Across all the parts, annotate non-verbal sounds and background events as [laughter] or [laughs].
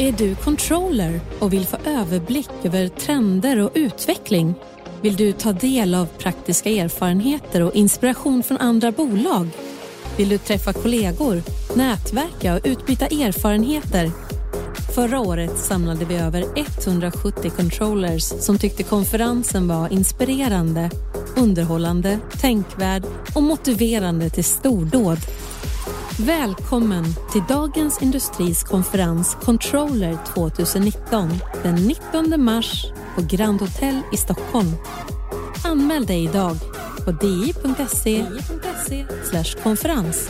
Är du controller och vill få överblick över trender och utveckling? Vill du ta del av praktiska erfarenheter och inspiration från andra bolag? Vill du träffa kollegor, nätverka och utbyta erfarenheter? Förra året samlade vi över 170 controllers som tyckte konferensen var inspirerande, underhållande, tänkvärd och motiverande till stordåd. Välkommen till Dagens Industris konferens Controller 2019 den 19 mars på Grand Hotel i Stockholm. Anmäl dig idag på di.se konferens.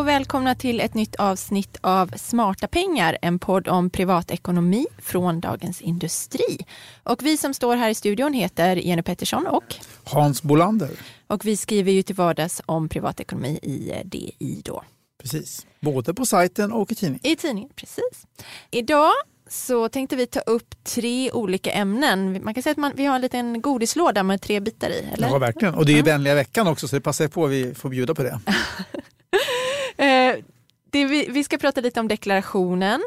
Och välkomna till ett nytt avsnitt av Smarta pengar, en podd om privatekonomi från Dagens Industri. Och vi som står här i studion heter Jenny Pettersson och Hans Bolander. Och vi skriver ju till vardags om privatekonomi i DI då. Precis, både på sajten och i tidningen. I tidningen, precis. Idag så tänkte vi ta upp tre olika ämnen. Man kan säga att man, vi har en liten godislåda med tre bitar i. Eller? Ja, verkligen. Och det är ju vänliga veckan också så det passar på att vi får bjuda på det. [laughs] Eh, det vi, vi ska prata lite om deklarationen.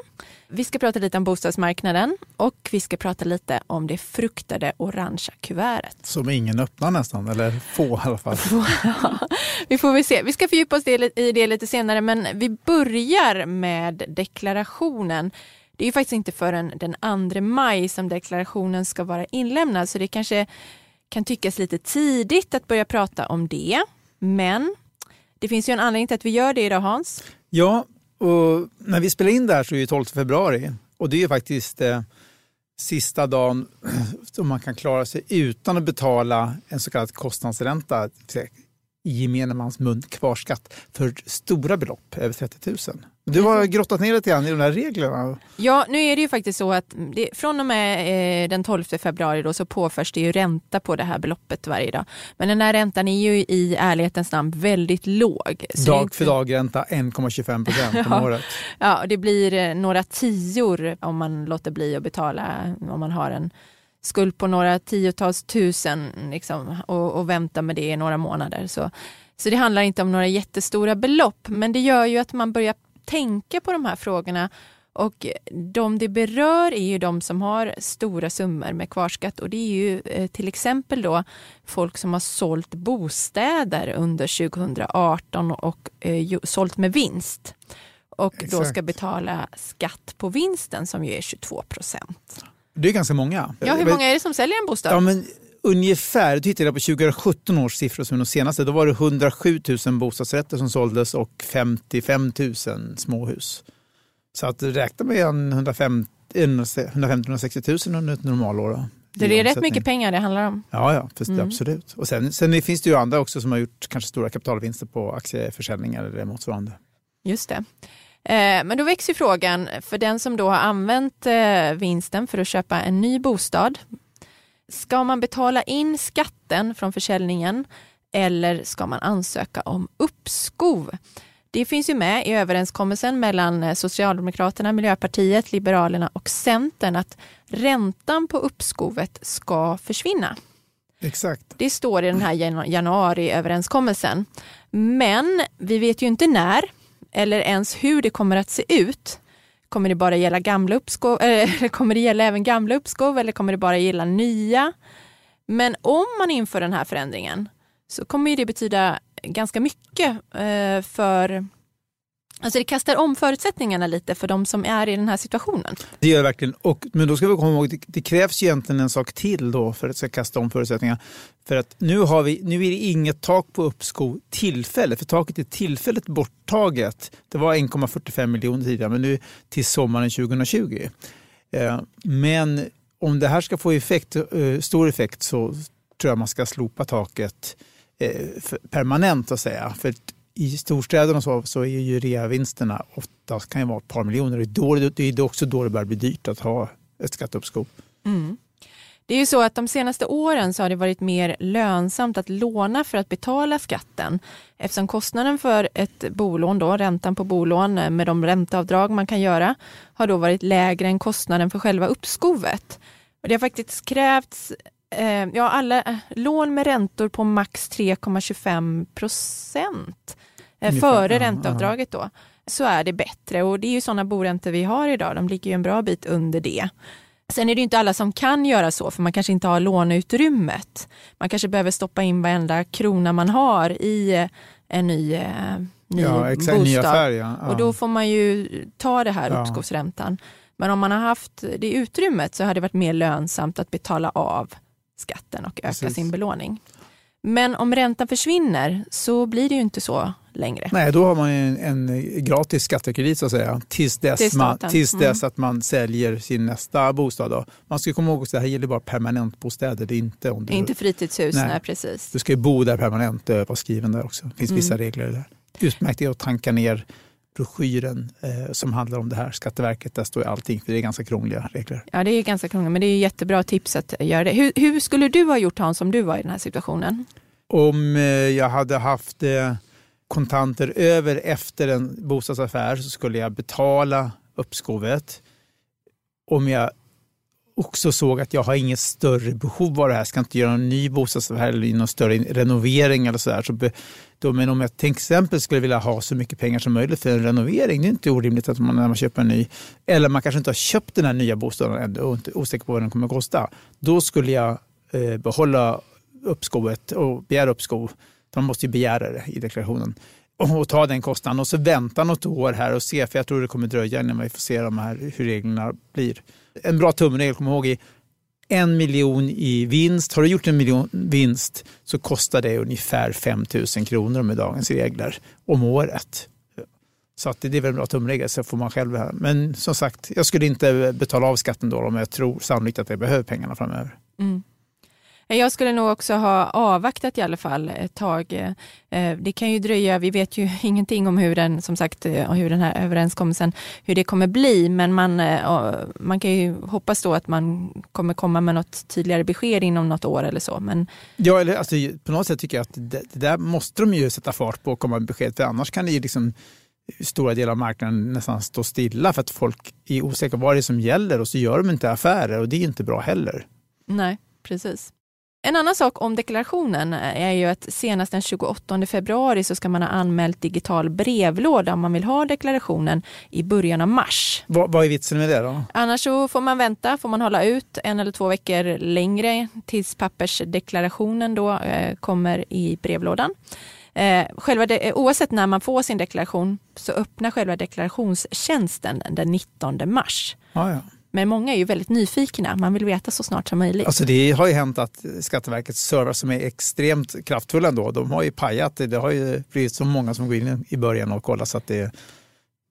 Vi ska prata lite om bostadsmarknaden och vi ska prata lite om det fruktade orangea kuvertet. Som ingen öppnar nästan, eller få i alla fall. vi får väl se. Vi ska fördjupa oss i det lite senare men vi börjar med deklarationen. Det är ju faktiskt inte förrän den 2 maj som deklarationen ska vara inlämnad så det kanske kan tyckas lite tidigt att börja prata om det. Men det finns ju en anledning till att vi gör det idag Hans. Ja, och när vi spelar in det här så är det 12 februari och det är faktiskt eh, sista dagen [clears throat] som man kan klara sig utan att betala en så kallad kostnadsränta i gemene mans mun kvarskatt för stora belopp, över 30 000. Du har grottat ner lite grann i de här reglerna. Ja, nu är det ju faktiskt så att det, från och med eh, den 12 februari då, så påförs det ju ränta på det här beloppet varje dag. Men den här räntan är ju i ärlighetens namn väldigt låg. dag för dag ränta 1,25 procent om [laughs] året. Ja, det blir eh, några tior om man låter bli att betala om man har en skuld på några tiotals tusen liksom, och, och vänta med det i några månader. Så, så det handlar inte om några jättestora belopp, men det gör ju att man börjar tänka på de här frågorna och de det berör är ju de som har stora summor med kvarskatt och det är ju eh, till exempel då folk som har sålt bostäder under 2018 och eh, sålt med vinst och Exakt. då ska betala skatt på vinsten som ju är 22 procent. Det är ganska många. Ja, hur många är det som säljer en bostad? Ja, men ungefär, du tittade på 2017 års siffror som är de senaste, då var det 107 000 bostadsrätter som såldes och 55 000 småhus. Så att räkna med 150-160 000 under ett normalår. Det är rätt mycket pengar det handlar om. Ja, ja mm. absolut. Och sen, sen finns det ju andra också som har gjort kanske stora kapitalvinster på aktieförsäljningar eller motsvarande. Just det. Eh, men då växer frågan, för den som då har använt eh, vinsten för att köpa en ny bostad, ska man betala in skatten från försäljningen eller ska man ansöka om uppskov? Det finns ju med i överenskommelsen mellan eh, Socialdemokraterna, Miljöpartiet, Liberalerna och Centern att räntan på uppskovet ska försvinna. Exakt. Det står i den här januariöverenskommelsen. Men vi vet ju inte när eller ens hur det kommer att se ut. Kommer det bara gälla gamla uppskov, [laughs] eller kommer det gälla även gamla uppskov eller kommer det bara gälla nya? Men om man inför den här förändringen så kommer det betyda ganska mycket eh, för Alltså det kastar om förutsättningarna lite för de som är i den här situationen. Det gör det verkligen. Och, men då ska vi komma ihåg att det, krävs egentligen en sak till då för att kasta om förutsättningarna. För att nu, har vi, nu är det inget tak på uppskov tillfälligt, för taket är tillfälligt borttaget. Det var 1,45 miljoner tidigare, men nu till sommaren 2020. Eh, men om det här ska få effekt, eh, stor effekt så tror jag man ska slopa taket eh, permanent, att säga. För i storstäderna så, så är ju reavinsterna ofta kan ju vara ett par miljoner. Det är, då, det är också då det börjar bli dyrt att ha ett skatteuppskov. Mm. Det är ju så att de senaste åren så har det varit mer lönsamt att låna för att betala skatten eftersom kostnaden för ett bolån, då, räntan på bolån med de ränteavdrag man kan göra, har då varit lägre än kostnaden för själva uppskovet. Och det har faktiskt krävts Eh, ja, alla eh, lån med räntor på max 3,25 procent eh, före ränteavdraget då, så är det bättre. Och det är ju sådana boräntor vi har idag, de ligger ju en bra bit under det. Sen är det inte alla som kan göra så, för man kanske inte har låneutrymmet. Man kanske behöver stoppa in varenda krona man har i en ny, ny ja, exakt, bostad. Ny affär, ja. Ja. Och då får man ju ta det här ja. uppskovsräntan. Men om man har haft det utrymmet så har det varit mer lönsamt att betala av skatten och öka Precis. sin belåning. Men om räntan försvinner så blir det ju inte så längre. Nej, då har man en, en gratis skattekredit så att säga tills dess, till man, tills mm. dess att man säljer sin nästa bostad. Då. Man ska komma ihåg att det här gäller bara permanentbostäder. Det är inte, om du, inte fritidshus, nej. nej. precis. Du ska ju bo där permanent, vara skriven där också. Det finns mm. vissa regler där. Utmärkt är att tanka ner broschyren eh, som handlar om det här, Skatteverket, där står allting, för det är ganska krångliga regler. Ja, det är ganska krångligt, men det är jättebra tips att göra det. Hur, hur skulle du ha gjort Hans om du var i den här situationen? Om eh, jag hade haft eh, kontanter över efter en bostadsaffär så skulle jag betala uppskovet. Om jag också såg att jag har inget större behov av det här, ska inte göra en ny bostadsaffär eller någon större renovering eller sådär. Så då, men om jag till exempel skulle vilja ha så mycket pengar som möjligt för en renovering, det är inte orimligt att man när man köper en ny, eller man kanske inte har köpt den här nya bostaden ännu och inte är osäker på vad den kommer att kosta. Då skulle jag eh, behålla uppskovet och begära uppskov. De måste ju begära det i deklarationen och ta den kostnaden och så vänta något år här och se, för jag tror det kommer dröja innan vi får se de här, hur reglerna blir. En bra tumregel, kom ihåg, är en miljon i vinst. Har du gjort en miljon vinst så kostar det ungefär 5 000 kronor med dagens regler om året. Så att det är väl en bra tumregel, så får man själv Men som sagt, jag skulle inte betala av skatten då om jag tror sannolikt att jag behöver pengarna framöver. Mm. Jag skulle nog också ha avvaktat i alla fall ett tag. Eh, det kan ju dröja, vi vet ju [laughs] ingenting om hur den, som sagt, eh, hur den här överenskommelsen, hur det kommer bli, men man, eh, man kan ju hoppas då att man kommer komma med något tydligare besked inom något år eller så. Men... Ja, eller, alltså, på något sätt tycker jag att det, det där måste de ju sätta fart på och komma med besked, för annars kan det ju liksom stora delar av marknaden nästan stå stilla för att folk är osäkra vad det är som gäller och så gör de inte affärer och det är inte bra heller. Nej, precis. En annan sak om deklarationen är ju att senast den 28 februari så ska man ha anmält digital brevlåda om man vill ha deklarationen i början av mars. Vad, vad är vitsen med det då? Annars så får man vänta, får man hålla ut en eller två veckor längre tills pappersdeklarationen då eh, kommer i brevlådan. Eh, själva de, eh, oavsett när man får sin deklaration så öppnar själva deklarationstjänsten den 19 mars. Ah, ja. Men många är ju väldigt nyfikna. Man vill veta så snart som möjligt. Alltså det har ju hänt att Skatteverkets servrar som är extremt kraftfulla ändå, de har ju pajat. Det har ju blivit så många som går in i början och kollar så att det,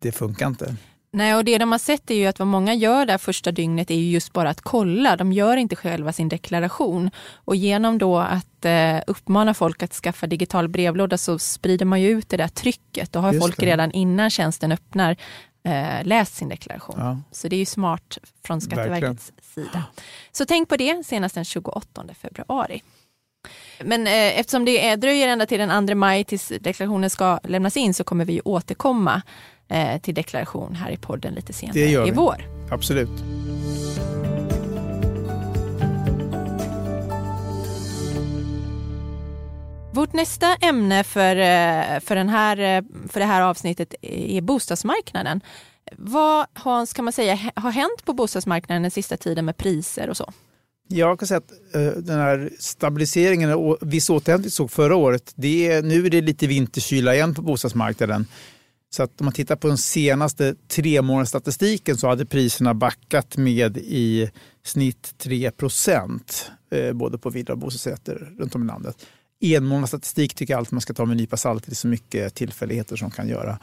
det funkar inte. Nej, och det de har sett är ju att vad många gör där första dygnet är ju just bara att kolla. De gör inte själva sin deklaration. Och genom då att eh, uppmana folk att skaffa digital brevlåda så sprider man ju ut det där trycket. Då har just folk det. redan innan tjänsten öppnar eh, läst sin deklaration. Ja. Så det är ju smart från Skatteverkets Verkligen. sida. Så tänk på det senast den 28 februari. Men eh, eftersom det är, dröjer ända till den 2 maj tills deklarationen ska lämnas in så kommer vi återkomma eh, till deklaration här i podden lite senare i vår. Absolut. Vårt nästa ämne för, eh, för, den här, eh, för det här avsnittet är bostadsmarknaden. Vad Hans kan man säga har hänt på bostadsmarknaden den sista tiden med priser och så? Jag kan säga att eh, den här stabiliseringen och viss återhämtning vi såg förra året, det är, nu är det lite vinterkyla igen på bostadsmarknaden. Så att om man tittar på den senaste tre statistiken så hade priserna backat med i snitt 3 procent, både på villor och bostadsrätter runt om i landet enmånadsstatistik tycker jag alltid man ska ta med en nypa salt. Det är så mycket tillfälligheter som kan göra.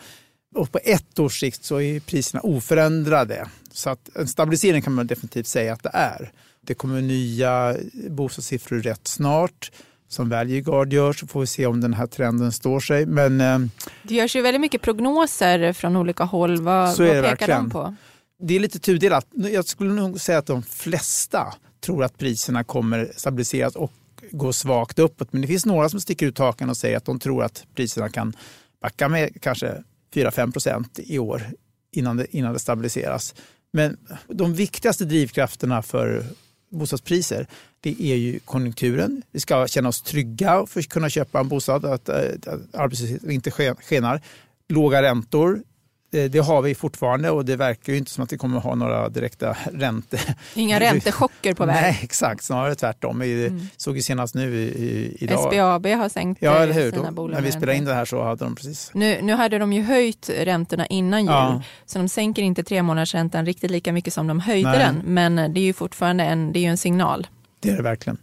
Och på ett års sikt så är priserna oförändrade. Så att en stabilisering kan man definitivt säga att det är. Det kommer nya bostadssiffror rätt snart. Som Valueguard gör så får vi se om den här trenden står sig. Men, eh, det görs ju väldigt mycket prognoser från olika håll. Vad, så vad pekar verkligen. de på? Det är lite tudelat. Jag skulle nog säga att de flesta tror att priserna kommer stabiliseras och gå svagt uppåt. Men det finns några som sticker ut hakan och säger att de tror att priserna kan backa med kanske 4-5 procent i år innan det, innan det stabiliseras. Men de viktigaste drivkrafterna för bostadspriser, det är ju konjunkturen. Vi ska känna oss trygga för att kunna köpa en bostad, att, eh, att arbetslösheten inte skenar. Låga räntor, det, det, har vi fortfarande och det verkar ju inte som att vi kommer att ha några direkta [laughs] räntor. Inga [laughs] räntechocker på väg. Nej, exakt. Snarare tvärtom. Vi mm. såg ju senast nu i, idag. SBAB har sänkt ja, eller hur? sina bolag. När vi spelade in det här så hade de precis... Nu, nu hade de ju höjt räntorna innan jul. Ja. Så de sänker inte tre månaders räntan riktigt lika mycket som de höjde Nej. den. Men det är ju fortfarande en, det är en signal. Det är det verkligen.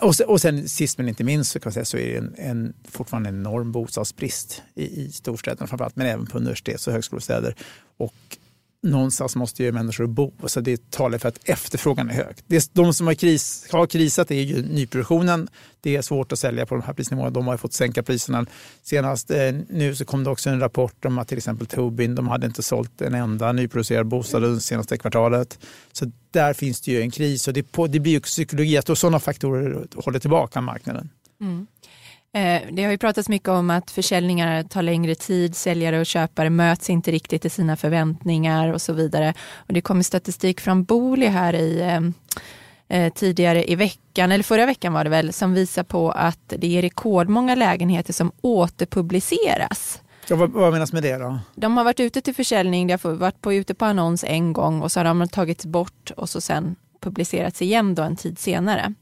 Och sen, och sen sist men inte minst så, kan säga, så är det en, en, fortfarande en enorm bostadsbrist i, i storstäderna framförallt, men även på universitets och högskolestäder. Och någonstans måste ju människor bo. Så det talar för att efterfrågan är hög. Det, de som har, kris, har krisat är ju nyproduktionen. Det är svårt att sälja på de här prisnivåerna. De har fått sänka priserna. Senast eh, nu så kom det också en rapport om att till exempel Tobin, de hade inte sålt en enda nyproducerad bostad det senaste kvartalet. Så där finns det ju en kris och det, på, det blir ju psykologi att sådana faktorer håller tillbaka marknaden. Mm. Eh, det har ju pratats mycket om att försäljningar tar längre tid, säljare och köpare möts inte riktigt i sina förväntningar och så vidare. Och det kommer statistik från Booli här i eh, eh, tidigare i veckan, eller förra veckan var det väl, som visar på att det är rekordmånga lägenheter som återpubliceras. Ja, vad, vad menas med det då? De har varit ute till försäljning, de har varit på, ute på annons en gång och så har de tagits bort och så sen publicerats igen då en tid senare.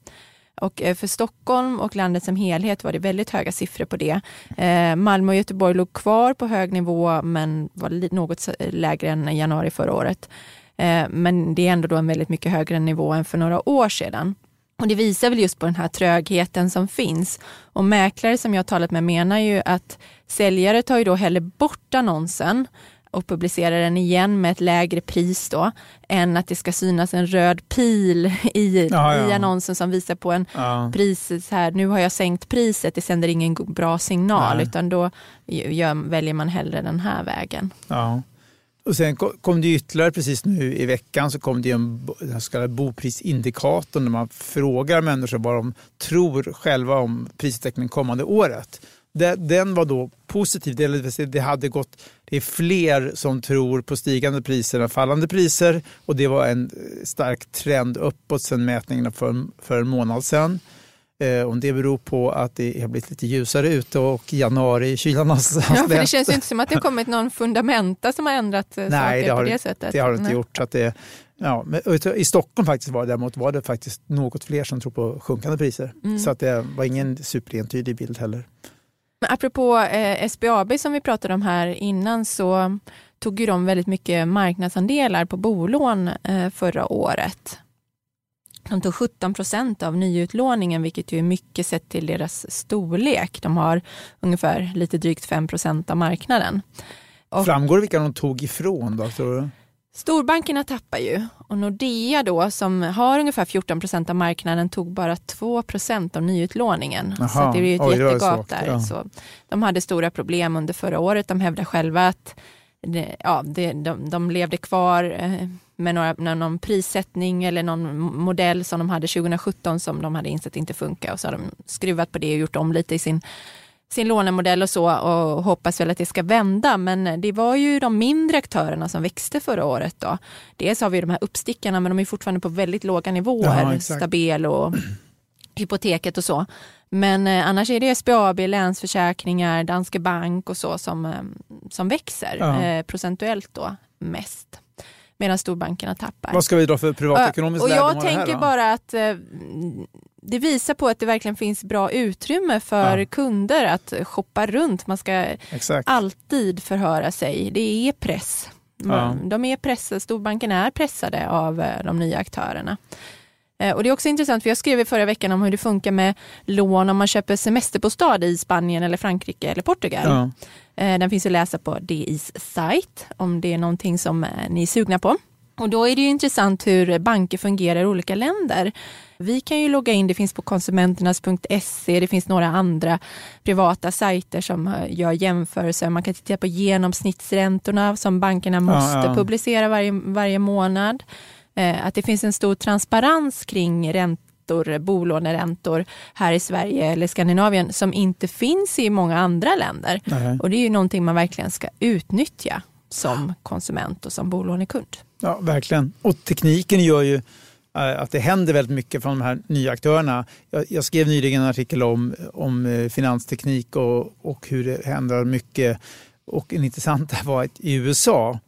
Och eh, för Stockholm och landet som helhet var det väldigt höga siffror på det. Eh, Malmö och Göteborg låg kvar på hög nivå men var något lägre än januari förra året. Eh, men det är ändå då en väldigt mycket högre nivå än för några år sedan. Och det visar väl just på den här trögheten som finns. Och mäklare som jag har talat med menar ju att säljare tar ju då hellre bort annonsen och publicerar den igen med ett lägre pris då, än att det ska synas en röd pil i, ja, ja. i annonsen som visar på en ja. pris, här, nu har jag sänkt priset, det sänder ingen bra signal, Nej. utan då gör, väljer man hellre den här vägen. Ja. Och sen kom det ytterligare precis nu i veckan så kom det en den så kallade boprisindikatorn där man frågar människor vad de tror själva om prisutvecklingen kommande året den var då positiv. Det, hade gått, det är fler som tror på stigande priser än fallande priser och det var en stark trend uppåt sedan mätningarna för, för en månad sedan. Eh, om det beror på att det har blivit lite ljusare ute och januari kylan har Ja, för det [laughs] känns ju inte som att det har kommit någon fundamenta som har ändrat eh, Nej, saker det på det sättet. det har det inte gjort. Så att det, ja, I Stockholm faktiskt var det däremot var det faktiskt något fler som tror på sjunkande priser. Mm. Så att det var ingen superentydig bild heller. Men apropå eh, SBAB som vi pratade om här innan så tog ju de väldigt mycket marknadsandelar på bolån eh, förra året. De tog 17 procent av nyutlåningen, vilket ju är mycket sett till deras storlek. De har ungefär lite drygt 5 procent av marknaden. Och, Framgår det vilka de tog ifrån då? Tror du? Storbankerna tappar ju och Nordea då som har ungefär 14 procent av marknaden tog bara 2 procent av nyutlåningen. Aha. Så det är ju ett Oj, jättegap där. Ja. Så de hade stora problem under förra året. De hävdar själva att det, ja, det, de, de levde kvar eh, med några, någon prissättning eller någon modell som de hade 2017 som de hade insett inte funkar och så har de skruvat på det och gjort om lite i sin sin lånemodell och så och hoppas väl att det ska vända. Men det var ju de mindre aktörerna som växte förra året. Då. Dels har vi de här uppstickarna men de är fortfarande på väldigt låga nivåer. Ja, Stabel och Hypoteket och så. Men eh, annars är det SBAB, Länsförsäkringar, Danske Bank och så som, eh, som växer ja. eh, procentuellt då mest medan storbankerna tappar. Vad ska vi dra för privatekonomisk Och Jag tänker bara att eh, det visar på att det verkligen finns bra utrymme för ja. kunder att shoppa runt. Man ska Exakt. alltid förhöra sig. Det är press. Ja. De är pressade, storbankerna är pressade av eh, de nya aktörerna. Eh, och Det är också intressant, för jag skrev förra veckan om hur det funkar med lån om man köper semesterbostad i Spanien, eller Frankrike eller Portugal. Ja. Eh, den finns att läsa på DIs sajt om det är någonting som ni är sugna på. Och då är det intressant hur banker fungerar i olika länder. Vi kan ju logga in, det finns på konsumenternas.se, det finns några andra privata sajter som gör jämförelser. Man kan titta på genomsnittsräntorna som bankerna måste ja, ja. publicera varje, varje månad. Eh, att det finns en stor transparens kring räntor, bolåneräntor här i Sverige eller Skandinavien som inte finns i många andra länder. Nej. Och det är ju någonting man verkligen ska utnyttja som konsument och som bolånekund. Ja, verkligen. Och tekniken gör ju eh, Eh, att det händer väldigt mycket från de här nya aktörerna. Jag, jag skrev nyligen en artikel om, om eh, finansteknik och, och hur det händer mycket. Och en intressant var att i USA,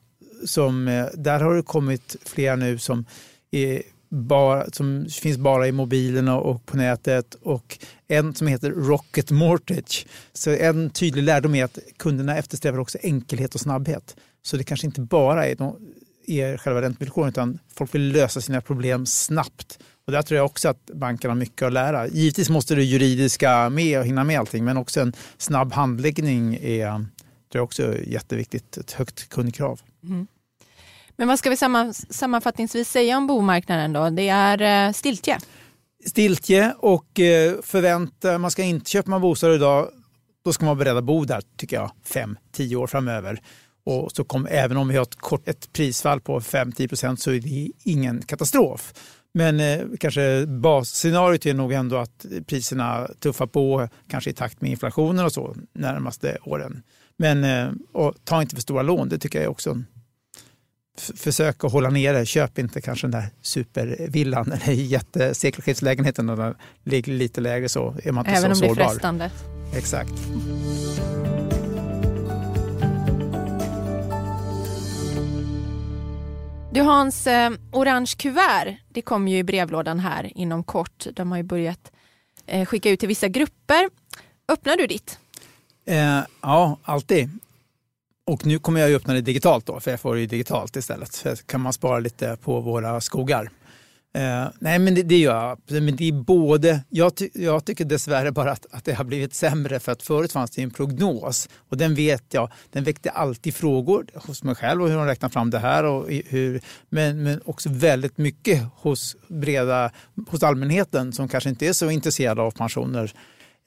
som, eh, där har det kommit flera nu som är bara, som finns bara i mobilerna och på nätet och en som heter Rocket Mortgage. Så en tydlig lärdom är att kunderna eftersträvar också enkelhet och snabbhet. Så det kanske inte bara är, de, är själva räntevillkoren utan folk vill lösa sina problem snabbt. Och där tror jag också att bankerna har mycket att lära. Givetvis måste det juridiska med och hinna med allting men också en snabb handläggning är tror jag också är jätteviktigt. Ett högt kundkrav. Mm. Men vad ska vi sammanfattningsvis säga om bomarknaden då? Det är eh, stiltje. Stiltje och eh, förvänta, man ska inte köpa man bostad idag, då ska man vara beredd att bo där tycker jag, fem, tio år framöver. Och så kom, även om vi har ett, kort, ett prisfall på 5-10 procent så är det ingen katastrof. Men eh, kanske basscenariot är nog ändå att priserna tuffar på, kanske i takt med inflationen och så, närmaste åren. Men eh, ta inte för stora lån, det tycker jag också försök att hålla nere. Köp inte kanske den där supervillan eller [laughs] jättesekelskiftslägenheten. Den ligger lite lägre så är man inte Även så sårbar. Även om det är frestande. Exakt. Du Hans, eh, orange kuvert, det kommer ju i brevlådan här inom kort. De har ju börjat eh, skicka ut till vissa grupper. Öppnar du ditt? Eh, ja, alltid. Och nu kommer jag öppna det digitalt då, för jag får det digitalt istället. Så kan man spara lite på våra skogar. Eh, nej, men det, det gör jag. Men det är både, jag, ty, jag tycker dessvärre bara att, att det har blivit sämre för att förut fanns det en prognos och den vet jag, den väckte alltid frågor hos mig själv och hur de räknar fram det här och hur, men, men också väldigt mycket hos breda, hos allmänheten som kanske inte är så intresserade av pensioner.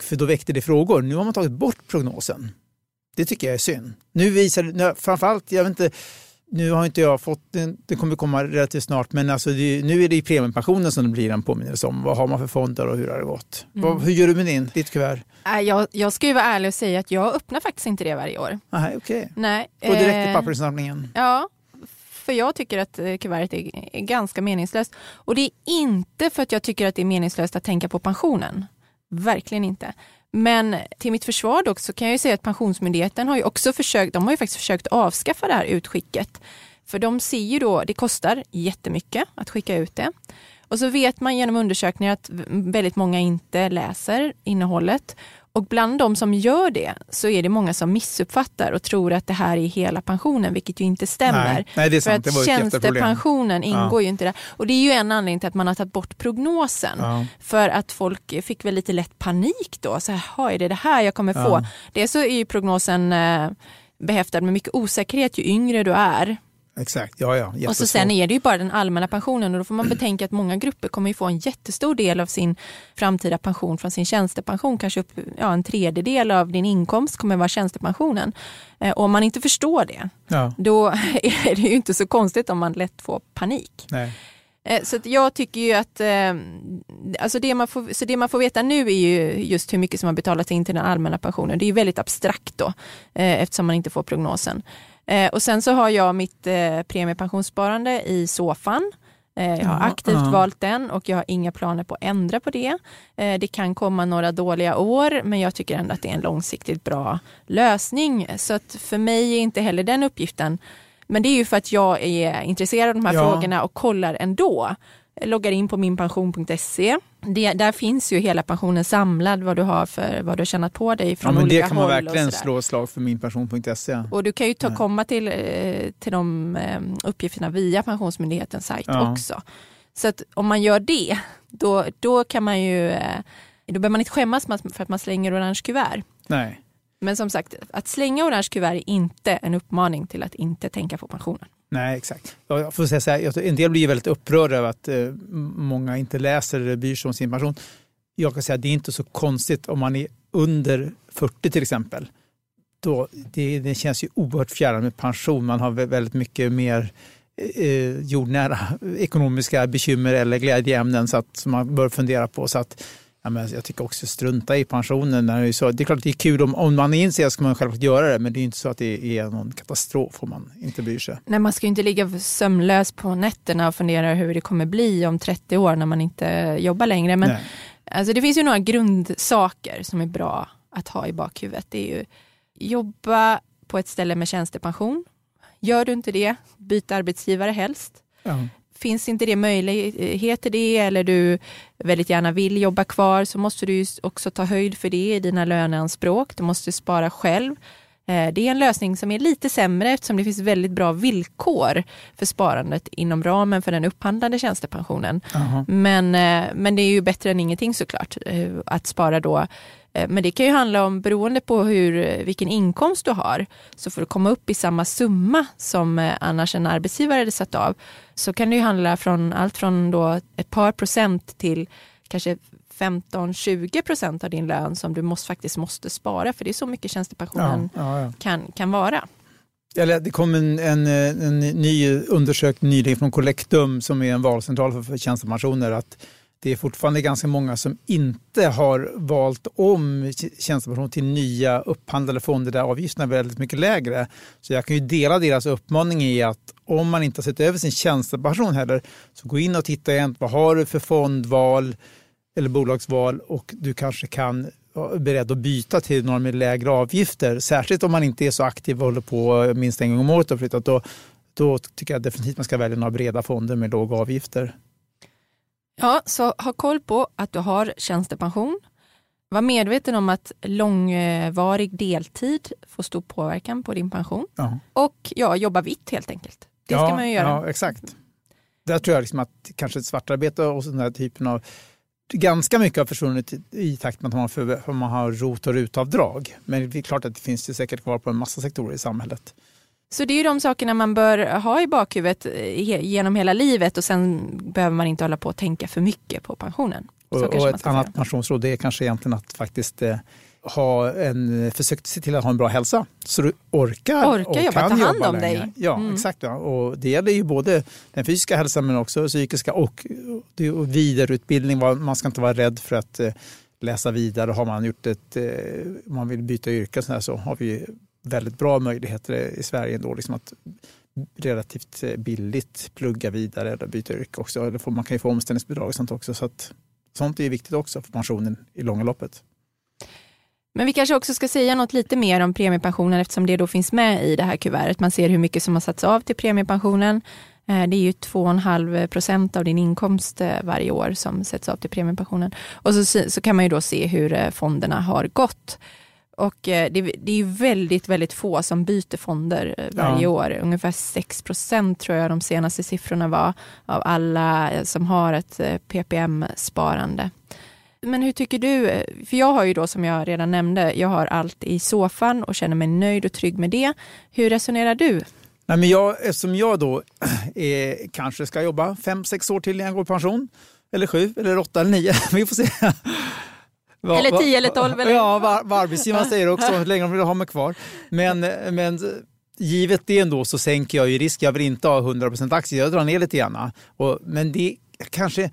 För då väckte det frågor. Nu har man tagit bort prognosen. Det tycker jag är synd. Nu visar det, framförallt, jag vet inte, nu har inte jag fått den, det kommer komma relativt snart, men alltså det, nu är det i premiepensionen som det blir en påminnelse om vad har man för fonder och hur har det gått. Mm. Vad, hur gör du med din, ditt kuvert? Jag, jag ska ju vara ärlig och säga att jag öppnar faktiskt inte det varje år. Nej, okej. Okay. Gå direkt till pappersinsamlingen? Ja, för jag tycker att eh, kuvertet är, är ganska meningslöst. Och det är inte för att jag tycker att det är meningslöst att tänka på pensionen. Verkligen inte. Men till mitt försvar dock så kan jag ju säga att Pensionsmyndigheten har ju också försökt, de har ju faktiskt försökt avskaffa det här utskicket. För de ser ju då, det kostar jättemycket att skicka ut det. Och så vet man genom undersökningar att väldigt många inte läser innehållet. Och bland de som gör det så är det många som missuppfattar och tror att det här är hela pensionen, vilket ju inte stämmer. Nej, nej det är sant. För att tjänstepensionen ingår ja. ju inte där. Och det är ju en anledning till att man har tagit bort prognosen. Ja. För att folk fick väl lite lätt panik då. Så här, är det det här jag kommer få? Ja. Dels så är ju prognosen eh, behäftad med mycket osäkerhet ju yngre du är. Exakt, ja ja. Och så sen är det ju bara den allmänna pensionen och då får man betänka att många grupper kommer få en jättestor del av sin framtida pension från sin tjänstepension. Kanske upp, ja, en tredjedel av din inkomst kommer vara tjänstepensionen. Eh, och om man inte förstår det, ja. då [laughs] är det ju inte så konstigt om man lätt får panik. Nej. Eh, så jag tycker ju att eh, alltså det, man får, så det man får veta nu är ju just hur mycket som har betalats in till den allmänna pensionen. Det är ju väldigt abstrakt då eftersom man inte får prognosen. Eh, och sen så har jag mitt eh, premiepensionssparande i Sofan. Eh, jag har aktivt ja. valt den och jag har inga planer på att ändra på det. Eh, det kan komma några dåliga år men jag tycker ändå att det är en långsiktigt bra lösning. Så att för mig är inte heller den uppgiften men det är ju för att jag är intresserad av de här ja. frågorna och kollar ändå loggar in på minpension.se. Det, där finns ju hela pensionen samlad, vad du har för vad du har tjänat på dig från ja, olika håll. Det kan man verkligen slå slag för minpension.se. Och du kan ju ta, komma till, eh, till de eh, uppgifterna via Pensionsmyndighetens sajt ja. också. Så att om man gör det, då, då kan man ju, eh, då behöver man inte skämmas för att man slänger orange kuvert. Nej. Men som sagt, att slänga orange kuvert är inte en uppmaning till att inte tänka på pensionen. Nej, exakt. Jag får säga så här, en del blir väldigt upprörda över att eh, många inte läser eller bryr sig om sin pension. Jag kan säga att det är inte så konstigt om man är under 40 till exempel. Då, det, det känns ju oerhört fjärran med pension. Man har väldigt mycket mer eh, eh, jordnära ekonomiska bekymmer eller glädjeämnen så att, som man bör fundera på. Så att Ja, men jag tycker också strunta i pensionen. Det, är så, det är klart det är kul om, om man är intresserad ska man självklart göra det men det är inte så att det är någon katastrof om man inte bryr sig. Nej, man ska ju inte ligga sömnlös på nätterna och fundera hur det kommer bli om 30 år när man inte jobbar längre. Men alltså, det finns ju några grundsaker som är bra att ha i bakhuvudet. Det är ju jobba på ett ställe med tjänstepension. Gör du inte det, byt arbetsgivare helst. Ja. Finns inte det möjlighet till det eller du väldigt gärna vill jobba kvar så måste du också ta höjd för det i dina löneanspråk. Du måste spara själv. Eh, det är en lösning som är lite sämre eftersom det finns väldigt bra villkor för sparandet inom ramen för den upphandlade tjänstepensionen. Uh -huh. Men, eh, men det är ju bättre än ingenting såklart eh, att spara då men det kan ju handla om, beroende på hur, vilken inkomst du har, så för att komma upp i samma summa som eh, annars en arbetsgivare hade satt av, så kan det ju handla från allt från då ett par procent till kanske 15-20 procent av din lön som du måste, faktiskt måste spara, för det är så mycket tjänstepensionen ja, ja, ja. Kan, kan vara. Det kom en, en, en ny undersökning nyligen från Collectum som är en valcentral för tjänstepensioner att det är fortfarande ganska många som inte har valt om tjänstepension till nya upphandlade fonder där avgifterna är väldigt mycket lägre. Så jag kan ju dela deras uppmaning i att om man inte har sett över sin tjänstepension heller, så gå in och titta igen. Vad har du för fondval eller bolagsval och du kanske kan vara beredd att byta till några med lägre avgifter. Särskilt om man inte är så aktiv och håller på minst en gång om året och flyttat. Då, då tycker jag definitivt man ska välja några breda fonder med låga avgifter. Ja, så ha koll på att du har tjänstepension. Var medveten om att långvarig deltid får stor påverkan på din pension. Ja. Och ja, jobba vitt helt enkelt. Det ja, ska man ju göra. Ja, exakt. Där tror jag liksom att kanske svartarbete och sån här typen av ganska mycket har försvunnit i takt med att man, för, man har rot och rutavdrag. Men det är klart att det finns det säkert kvar på en massa sektorer i samhället. Så det är ju de sakerna man bör ha i bakhuvudet eh, genom hela livet och sen behöver man inte hålla på och tänka för mycket på pensionen. och, och ett annat säga. pensionsråd är kanske egentligen att faktiskt eh, ha en, försöka se till att ha en bra hälsa så du orkar, orkar och jobba, kan ta hand om länge. dig. Ja, mm. exakt. Ja. Och det gäller ju både den fysiska hälsan men också psykiska och, och vidareutbildning. Man ska inte vara rädd för att eh, läsa vidare. Har man gjort ett, eh, man vill byta yrke så, här, så har vi väldigt bra möjligheter i Sverige ändå liksom att relativt eh, billigt plugga vidare eller byta yrke också. Eller man kan ju få omställningsbidrag och sånt också. Så att, sånt är viktigt också för pensionen i långa loppet. Men vi kanske också ska säga något lite mer om premiepensionen eftersom det då finns med i det här kuvertet. Man ser hur mycket som har satts av till premiepensionen. Eh, det är ju 2,5 procent av din inkomst eh, varje år som sätts av till premiepensionen. Och så, så kan man ju då se hur fonderna har gått. Och eh, det, det är väldigt, väldigt få som byter fonder eh, varje ja. år. Ungefär 6 procent tror jag de senaste siffrorna var av alla eh, som har ett PPM-sparande. Men hur tycker du? För jag har ju då som jag redan nämnde, jag har allt i soffan och känner mig nöjd och trygg med det. Hur resonerar du? Nej, men jag, eftersom jag då är, kanske ska jobba fem, sex år till innan jag går i pension, eller sju, eller åtta eller nio, [laughs] vi får se. Va, eller 10 eller 12. Eller? Ja, vad, arbetsgivaren säger också, [laughs] hur länge de vill ha mig kvar. Men, men givet det ändå så sänker jag ju risk. Jag vill inte ha 100% aktier, jag drar ner lite grann. Och, men det kanske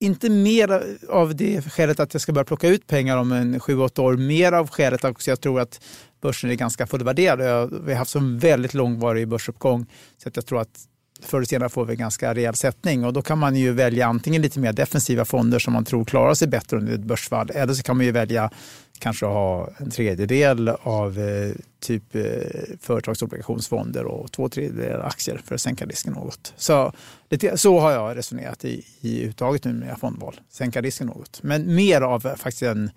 inte mer av det skälet att jag ska börja plocka ut pengar om en 7-8 år, mer av skälet att jag tror att börsen är ganska fullvärderad. Vi har haft en väldigt långvarig börsuppgång så att jag tror att förr eller senare får vi en ganska rejäl sättning och då kan man ju välja antingen lite mer defensiva fonder som man tror klarar sig bättre under ett börsfall eller så kan man ju välja kanske ha en tredjedel av eh, typ eh, företagsobligationsfonder och två tredjedelar aktier för att sänka risken något. Så, lite, så har jag resonerat i, i uttaget nu med mina fondval, sänka risken något. Men mer av eh, faktiskt en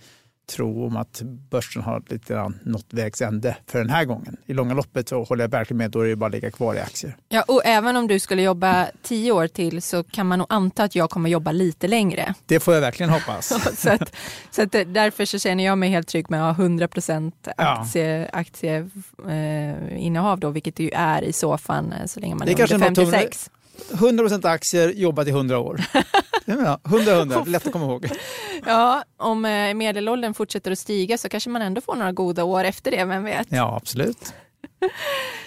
tro om att börsen har lite grann nått vägs ände för den här gången. I långa loppet så håller jag verkligen med, då är det bara att ligga kvar i aktier. Ja, och även om du skulle jobba tio år till så kan man nog anta att jag kommer jobba lite längre. Det får jag verkligen hoppas. [laughs] så att, så att därför så känner jag mig helt trygg med att ha 100 procent aktie, ja. aktieinnehav då, vilket det ju är i så fall eh, så länge man är, är under 56. 100% aktier, jobbat i 100 år. [laughs] 100-100, lätt att komma ihåg. Ja, om eh, medelåldern fortsätter att stiga så kanske man ändå får några goda år efter det, vem vet? Ja, absolut. [laughs]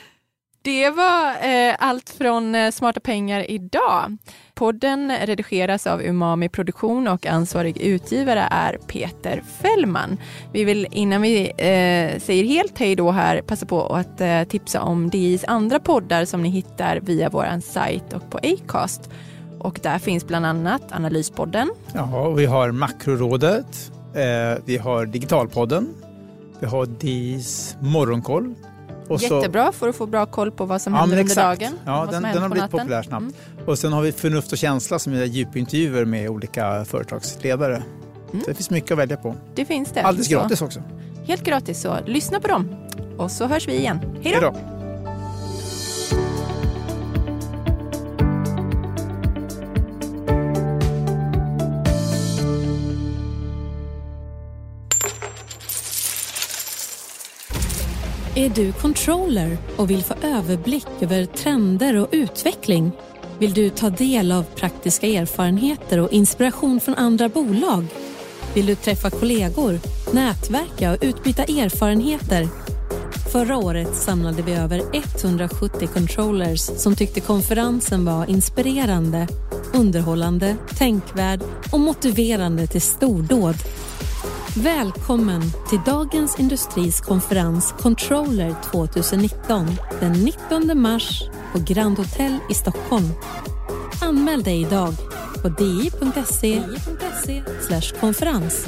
Det var eh, allt från eh, Smarta pengar idag. Podden redigeras av Umami Produktion och ansvarig utgivare är Peter Fällman. Vi vill innan vi eh, säger helt hej då här passa på att eh, tipsa om DIs andra poddar som ni hittar via vår sajt och på Acast. Och där finns bland annat Analyspodden. Ja, vi har Makrorådet, eh, vi har Digitalpodden, vi har DIs Morgonkoll och Jättebra för att få bra koll på vad som ja, händer under dagen. Ja, den, den har blivit populär snabbt. Mm. Och sen har vi Förnuft och känsla som är djupintervjuer med olika företagsledare. Mm. Så det finns mycket att välja på. Det finns det. Alldeles gratis också. Helt gratis, så lyssna på dem. Och så hörs vi igen. Hej då! Är du controller och vill få överblick över trender och utveckling? Vill du ta del av praktiska erfarenheter och inspiration från andra bolag? Vill du träffa kollegor, nätverka och utbyta erfarenheter? Förra året samlade vi över 170 controllers som tyckte konferensen var inspirerande, underhållande, tänkvärd och motiverande till stordåd. Välkommen till Dagens Industris konferens Controller 2019 den 19 mars på Grand Hotel i Stockholm. Anmäl dig idag på di.se konferens.